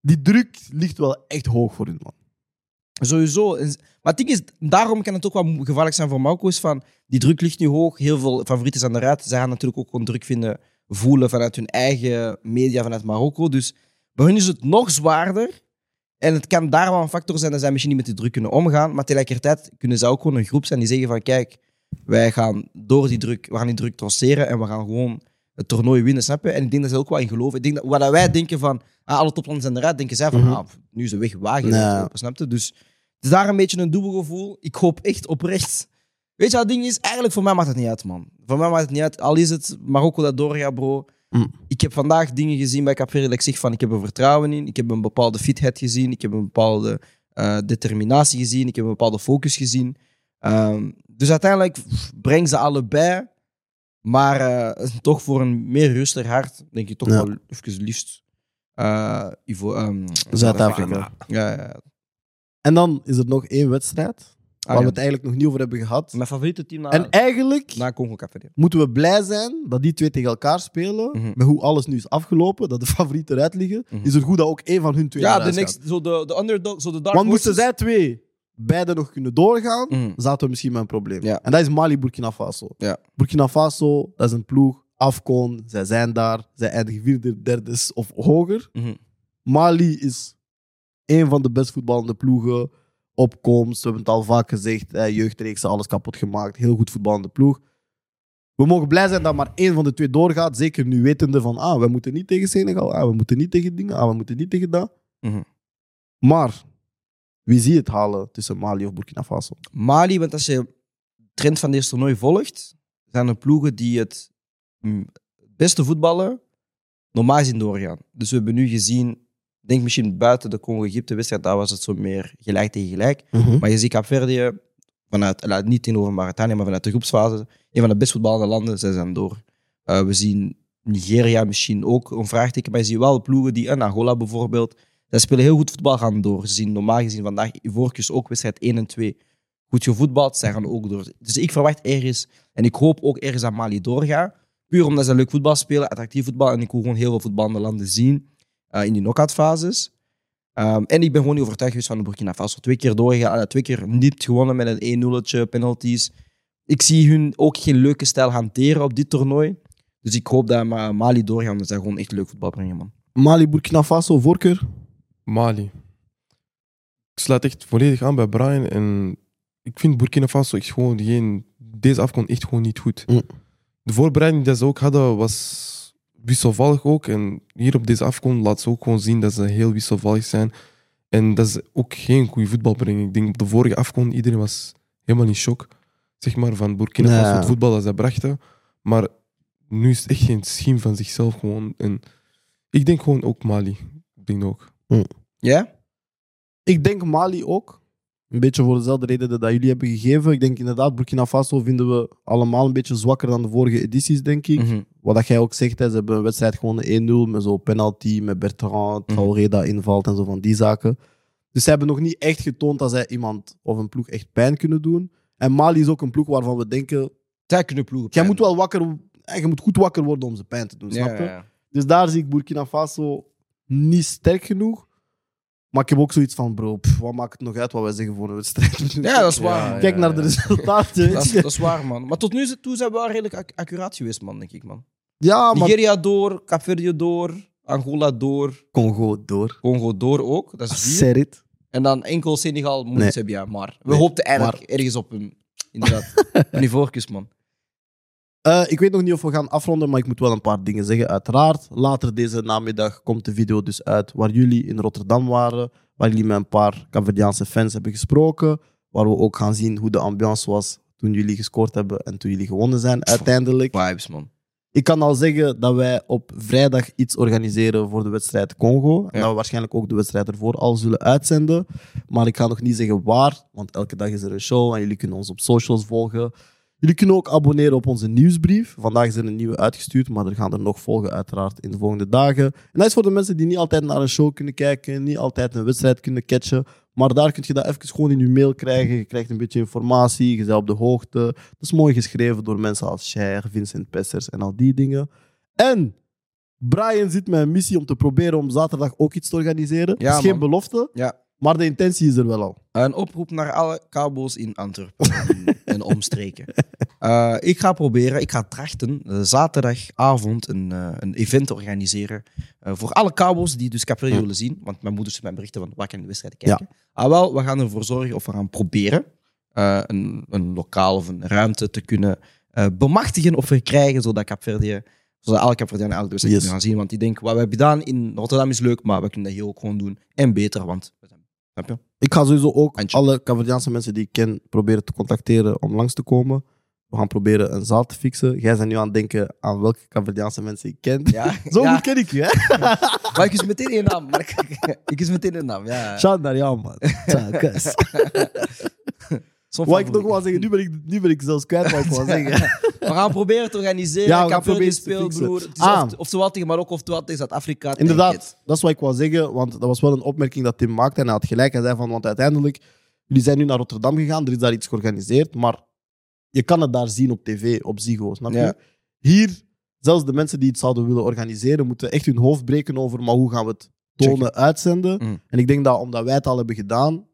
Die druk ligt wel echt hoog voor hun, man. Sowieso. Maar het ding is, daarom kan het ook wel gevaarlijk zijn voor Marokko. Is van, die druk ligt nu hoog. Heel veel favorieten zijn eruit. Zij gaan natuurlijk ook gewoon druk vinden, voelen vanuit hun eigen media, vanuit Marokko. Dus bij hun is het nog zwaarder. En het kan daar wel een factor zijn dat zij misschien niet met die druk kunnen omgaan. Maar tegelijkertijd kunnen zij ook gewoon een groep zijn die zeggen van kijk, wij gaan door die druk, we gaan die druk trotseren en we gaan gewoon het toernooi winnen, snap je? En ik denk dat ze ook wel in geloven. Ik denk dat wat wij denken van, ah, alle toplanden zijn eruit, denken zij van, Mhm. ah, nu is de weg wagen, Nee. open, snap je? Dus het is daar een beetje een dubbel gevoel. Ik hoop echt oprecht. Weet je wat het ding is? Eigenlijk voor mij maakt het niet uit, man. Voor mij maakt het niet uit. Al is het Marokko dat doorgaat, bro. Mm. Ik heb vandaag dingen gezien bij Capverdi dat ik zeg van, ik heb er vertrouwen in. Ik heb een bepaalde fitheid gezien. Ik heb een bepaalde eh, determinatie gezien. Ik heb een bepaalde focus gezien. Ehm, dus uiteindelijk breng ze allebei. Maar eh, toch voor een meer rustiger hart, denk ik toch Ja. wel even liefst. ehm, Zuid-Afrika. Ja, ja. En dan is er nog één wedstrijd, waar ja. we het eigenlijk nog niet over hebben gehad. Mijn favoriete team na, En eigenlijk na Congo moeten we blij zijn dat die twee tegen elkaar spelen. Mhm. Met hoe alles nu is afgelopen, dat de favorieten eruit liggen. Mhm. Is het goed dat ook één van hun twee Ja, de, eruit next, zo de, de underdog, zo de dark Want moesten zij twee beide nog kunnen doorgaan, Mhm. zaten we misschien met een probleem. Ja. En dat is Mali-Burkina Faso. Ja. Burkina Faso, dat is een ploeg. Afcon, zij zijn daar. Zij eindigen vierde, derde of hoger. Mhm. Mali is een van de best voetballende ploegen. Opkomst, we hebben het al vaak gezegd. Eh, jeugdreeksen, alles kapot gemaakt. Heel goed voetballende ploeg. We mogen blij zijn dat maar één van de twee doorgaat. Zeker nu wetende van, ah, we moeten niet tegen Senegal. Ah, we moeten niet tegen dingen. Ah, we moeten niet tegen dat. Mhm. Maar, wie zie je het halen tussen Mali of Burkina Faso? Mali, want als je de trend van deze toernooi volgt, zijn er ploegen die het mm, beste voetballen normaal gezien doorgaan. Dus we hebben nu gezien, denk misschien buiten de Congo-Egypte-wedstrijd, daar was het zo meer gelijk tegen gelijk. Maar je ziet Capverdië vanuit, eh, niet tegenover Mauritanië, maar vanuit de groepsfase, een van de best voetballende landen, zij zijn door. Eh, we zien Nigeria misschien ook een vraagteken, maar je ziet wel ploegen die, en Angola bijvoorbeeld, zij spelen heel goed voetbal, gaan door. Ze zien normaal gezien vandaag Ivoorkust ook wedstrijd 1 en 2 goed gevoetbald, zij gaan ook door. Dus ik verwacht ergens, en ik hoop ook ergens dat Mali doorgaat, puur omdat ze leuk voetbal spelen, attractief voetbal, en ik wil gewoon heel veel voetballende landen zien eh, in die knock-out fases. Ehm, en ik ben gewoon niet overtuigd geweest van de Burkina Faso. Twee keer doorgegaan, eh, twee keer niet gewonnen met een 1-0'tje, penalties. Ik zie hun ook geen leuke stijl hanteren op dit toernooi. Dus ik hoop dat Ma- Mali doorgaan, dat zij gewoon echt leuk voetbal brengen, man. Mali, Burkina Faso, voorkeur? Mali. Ik sluit echt volledig aan bij Brian. En ik vind Burkina Faso echt gewoon geen... Deze afkomst echt gewoon niet goed. Mm. De voorbereiding die ze ook hadden was wisselvallig ook. En hier op deze afkomst laat ze ook gewoon zien dat ze heel wisselvallig zijn. En dat ze ook geen goede voetbal brengen. Ik denk op de vorige afkomst, iedereen was helemaal in shock. Zeg maar, van Burkina Faso, Ja. het voetbal dat ze brachten. Maar nu is het echt geen schim van zichzelf gewoon. En ik denk gewoon ook Mali. Ik denk ook. Ja? Ik denk Mali ook. Een beetje voor dezelfde reden dat jullie hebben gegeven. Ik denk inderdaad, Burkina Faso vinden we allemaal een beetje zwakker dan de vorige edities, denk ik. Mhm. Wat dat jij ook zegt, hè, ze hebben een wedstrijd gewonnen 1-0 met zo'n penalty, met Bertrand, Traoré dat invalt en zo van die zaken. Dus ze hebben nog niet echt getoond dat zij iemand of een ploeg echt pijn kunnen doen. En Mali is ook een ploeg waarvan we denken, Zij kunnen ploegen. jij moet wel wakker, eh, je moet goed wakker worden om ze pijn te doen, snap je? Ja, ja, ja. Dus daar zie ik Burkina Faso niet sterk genoeg. Maar ik heb ook zoiets van, bro, pff, wat maakt het nog uit wat wij zeggen voor een wedstrijd? Ja, dat is waar. Ja, Kijk naar de resultaten, Dat is, je. dat is waar, man. Maar tot nu toe zijn we wel redelijk ac- accuraat geweest, man, denk ik, man. Ja, maar Nigeria door, Cape door, Angola door, Congo door. Congo door ook. Dat is vier. Serit. En dan enkel Senegal, moet Nee. niet hebben, ja. Maar we Nee, hoopten eigenlijk ergens op een, inderdaad, een man. Eh, ik weet nog niet of we gaan afronden, maar ik moet wel een paar dingen zeggen. Uiteraard, later deze namiddag komt de video dus uit waar jullie in Rotterdam waren. Waar jullie met een paar Caverdiaanse fans hebben gesproken. Waar we ook gaan zien hoe de ambiance was toen jullie gescoord hebben en toen jullie gewonnen zijn uiteindelijk. Vibes, man. Ik kan al zeggen dat wij op vrijdag iets organiseren voor de wedstrijd Congo. En dat we waarschijnlijk ook de wedstrijd ervoor al zullen uitzenden. Maar ik ga nog niet zeggen waar, want elke dag is er een show en jullie kunnen ons op socials volgen. Jullie kunnen ook abonneren op onze nieuwsbrief. Vandaag is er een nieuwe uitgestuurd, maar er gaan er nog volgen uiteraard in de volgende dagen. En dat is voor de mensen die niet altijd naar een show kunnen kijken, niet altijd een wedstrijd kunnen catchen. Maar daar kun je dat even gewoon in je mail krijgen. Je krijgt een beetje informatie, je bent op de hoogte. Dat is mooi geschreven door mensen als Cher, Vincent Pessers en al die dingen. En Brian zit met een missie om te proberen om zaterdag ook iets te organiseren. Ja, is geen man. belofte, Ja. Maar de intentie is er wel al. Een oproep naar alle cowboys in Antwerpen en- en omstreken. Eh, ik ga proberen, ik ga trachten eh, zaterdagavond een, eh, een event te organiseren voor alle cowboys die dus Capri Ja. willen zien. Want mijn moeder stuurt mij berichten van waar kan de wedstrijd kijken. Ah wel, we gaan ervoor zorgen of we gaan proberen een, een lokaal of een ruimte te kunnen bemachtigen of verkrijgen, zodat Capverdië zodat alle Capverdianen de wedstrijd Yes. kunnen gaan zien. Want die denken, wat we hebben gedaan in Rotterdam is leuk, maar we kunnen dat hier ook gewoon doen. En beter, want. Snap je? Ik ga sowieso ook alle Caverdiaanse mensen die ik ken proberen te contacteren om langs te komen. We gaan proberen een zaal te fixen. Jij bent nu aan het denken aan welke Caverdiaanse mensen ik ken. Ja, Zo ja. goed ken ik je, hè? Maar ik is meteen een naam. Maar ik, ik is meteen een naam, ja. Shout naar jou, man. Wat ik nog wou zeggen, nu ben ik, nu ben ik zelfs kwijt wat ik zeggen. We gaan proberen te organiseren. Ja, Ja, we gaan proberen Ah. of- oftewel tegen Marokko, oftewel tegen Zuid-Afrika. Inderdaad, dat is wat ik wou zeggen, want dat was wel een opmerking dat Tim maakte en hij had gelijk. Hij zei van, want uiteindelijk, jullie zijn nu naar Rotterdam gegaan, er is daar iets georganiseerd, maar je kan het daar zien op tv, op Ziggo, snap je? Ja. Hier, zelfs de mensen die het zouden willen organiseren, moeten echt hun hoofd breken over, maar hoe gaan we het tonen, uitzenden? Mm. En ik denk dat, omdat wij het al hebben gedaan,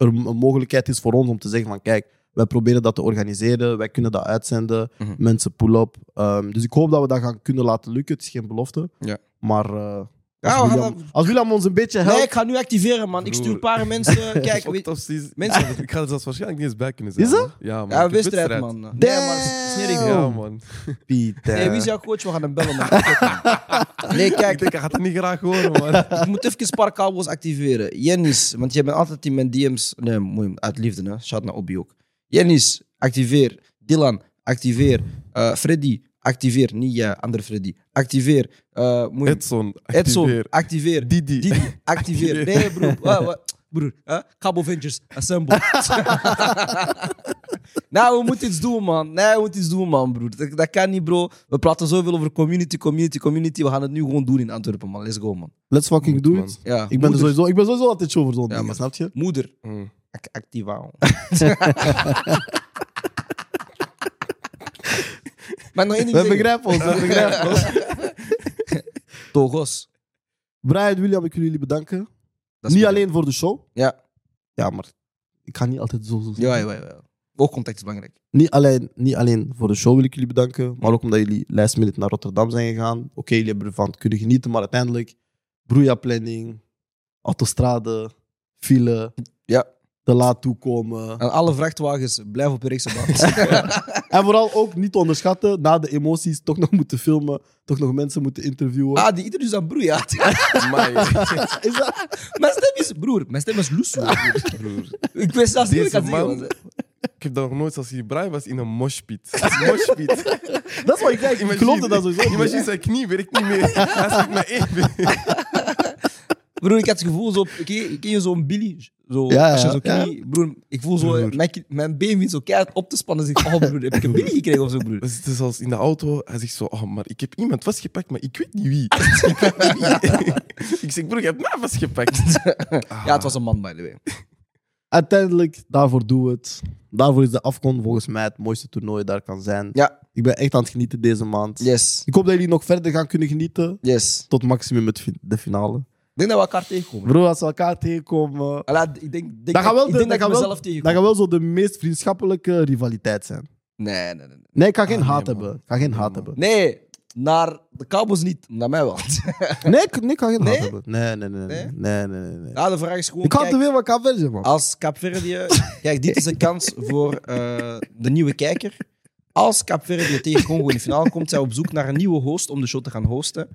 er een mogelijkheid is voor ons om te zeggen van, kijk, wij proberen dat te organiseren, wij kunnen dat uitzenden, Mhm. mensen pull-up. Ehm, dus ik hoop dat we dat gaan kunnen laten lukken. Het is geen belofte. Ja. Maar eh, als, Ja, William, dat- als William ons een beetje helpt... Nee, ik ga nu activeren, man. Ik stuur een paar mensen. Kijk, weet, mensen- Ik ga- Ik er zelfs waarschijnlijk niet eens bij kunnen zijn. Is dat? man. Ja, man. ja, Ik wedstrijd, man. Nee, Damn. maar het is niet Oh. Ja, man. Pieter. Nee, wie is jouw coach? We gaan hem bellen, man. Nee, Ik kijk, denk, hij gaat het niet graag horen, man. ik moet even een paar cowboys activeren. Jennis, want je bent altijd in mijn DM's. Nee, mooi, uit liefde, hè. Shout naar Obi ook. Jennis, activeer. Dylan, activeer. Eh, Freddy, activeer. Niet jij, andere Freddy. Activeer. Eh, moet je- Edson, Edson, activeer. activeer. Didi. Didi, activeer. Activeer. Nee, broer. Wa- wa- broer. Huh? Cabo Ventures, assemble. nou, we moeten iets doen, man. Nee, we moeten iets doen, man, broer. Dat, dat kan niet, bro. We praten zoveel over community, community, community. We gaan het nu gewoon doen in Antwerpen, man. Let's go, man. Let's fucking Moet, do man. it. Ja, Ik ben, er sowieso, ik ben sowieso altijd show voor zo'n maar- snap je? Moeder, Mm. ac- activa. Maar nog één ding We zeggen. begrijpen ons, we begrijpen ons. Togos. Brian, William, ik wil jullie bedanken. Dat is Niet alleen voor de show. Ja. Ja, maar ik ga niet altijd zo, zo Ja, ja, ja, ja. Ook contact is belangrijk. Niet alleen, niet alleen voor de show wil ik jullie bedanken, maar ook omdat jullie last minute naar Rotterdam zijn gegaan. Oké, jullie hebben ervan kunnen genieten, maar uiteindelijk broeia-planning, autostrade, file, Ja. Te laat toekomen. En alle vrachtwagens, blijf op de rechtse baan. En vooral ook niet te onderschatten, na de emoties toch nog moeten filmen, toch nog mensen moeten interviewen. ah, die interviews aan broer, ja. Amai, Is dat? Mijn stem is, broer, mijn stem is loes. broer. Ik wist zelfs niet wat ik aan het. Ik heb dat nog nooit als hij Brian was in een moshpit. moshpit. dat is wat ik zeg. Ik geloofde dat sowieso. Imagine zijn knie werkt niet meer. Hij maar één. Broer, ik had het gevoel zo... Ken, ken je zo'n Billy? Zo, Ja, als je zo ja. Broer, ik voel zo... Broer. Mijn, been begint zo keihard op te spannen. Dus ik oh broer, heb ik een Billy gekregen of zo, broer? We zitten zelfs in de auto. Hij zegt zo, oh, maar ik heb iemand vastgepakt, maar ik weet niet wie. ik weet niet wie. ik zeg, broer, je hebt mij vastgepakt. Ja, het was een man, by the way. Uiteindelijk, daarvoor doe het. Daarvoor is de Afcon volgens mij het mooiste toernooi daar kan zijn. Ja, Ik ben echt aan het genieten deze maand. yes. Ik hoop dat jullie nog verder gaan kunnen genieten. Yes. Tot maximum met de finale. Ik denk dat we elkaar tegenkomen. Bro, als we elkaar tegenkomen. Ik denk, denk, Dat gaat wel, ik de, denk dat ik wel, dat gaat wel zo de meest vriendschappelijke rivaliteit zijn. Nee, nee, nee. nee. Nee, ik ga geen Ah, haat hebben. Ik ga geen Nee, haat man. hebben. Nee, naar de Cowboys niet, naar mij wel. Nee, ik, nee, ik ga geen Nee? haat hebben. Nee, nee, nee. Nee, Nee? nee, nee. Ja, de vraag is gewoon... Ik kijk, te veel van Kaapverdi, man. Als Kaapverdië... Kijk, dit is een kans voor eh, de nieuwe kijker. Als Kaapverdië tegen Congo in de finale komt, zijn we op zoek naar een nieuwe host om de show te gaan hosten.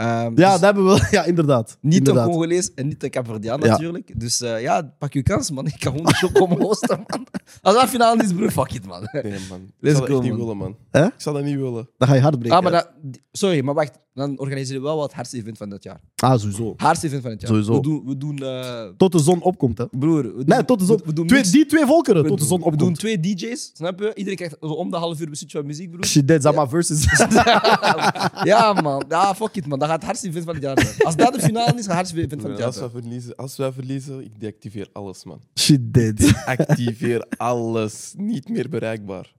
Ehm, Ja, dus dat hebben we wel. Ja, inderdaad. niet inderdaad. een Congolees en niet een Kaapverdiaan Ja. natuurlijk. Dus eh, ja, pak je kans, man. Ik kan gewoon de show komen hosten, man. Als dat finale is, broer, fuck it, man. Nee, man. Ik Let's zou dat niet man. willen, man. Hè? Ik zou dat niet willen. Dan ga je hard breken. Ah, maar dat, sorry, maar wacht. Dan organiseren we wel wat het hardste event van dit jaar. Ah, sowieso. Hardste event van het jaar. Sowieso. We doen... We doen eh, Tot de zon opkomt, hè. broer, we doen, Nee, tot de zon. We, we doen twee, die twee volkeren, we tot de doen- zon We doen opkomt. twee DJ's, snap je? Iedereen krijgt zo om de half uur een stukje van muziek, broer. Shit, dead, Zama versus. ja, man. Ja, fuck it, man. Dat gaat het hardste event van het jaar zijn. Als dat de finale is, gaat het hardste event van het jaar Als zijn. wij, verliezen, als wij verliezen, ik deactiveer alles, man. Shit, dead. Activeer alles. Niet meer bereikbaar.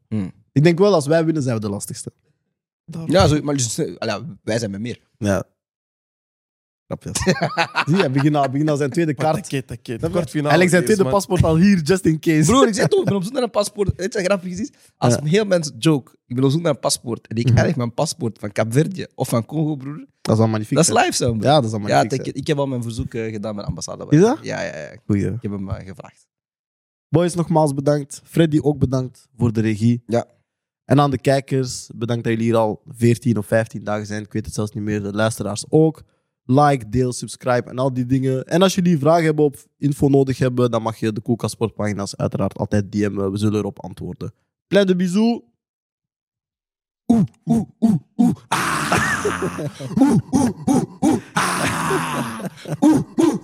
Ik denk wel, als wij winnen, zijn we de lastigste. Ja, zo, maar dus, eh, allee, wij zijn met meer. Ja. Zie je, hij begint al, zijn tweede kaart. Snap je? Kwartfinale Hij legt zijn tweede man. paspoort al hier, just in case. Broer, ik zeg toch, ik ben op zoek naar een paspoort. Weet je grappig is? Als Ja. heel mensen joke, ik ben op zoek naar een paspoort en ik Mhm. krijg mijn paspoort van Kaapverdië of van Congo, broer. Dat is al magnifiek. Dat is live zo, broer. Ja, dat is al Ja, magnifiek. ik, ik heb al mijn verzoek eh, gedaan met de ambassade. Is dat? Ja, ja, ja. Ik Goeie. heb hem eh, gevraagd. Boys, nogmaals bedankt. Freddy ook bedankt voor de regie. Ja. En aan de kijkers, bedankt dat jullie hier al 14 of 15 dagen zijn. Ik weet het zelfs niet meer. De luisteraars ook. Like, deel, subscribe en al die dingen. En als jullie vragen hebben of info nodig hebben, dan mag je de Koelkast Sportpagina's uiteraard altijd DM'en. We zullen erop antwoorden. Plein de bisous. Oeh, oeh, oeh, oeh. Ah. oeh, oeh, oeh, oeh. Ah. Oeh, oeh,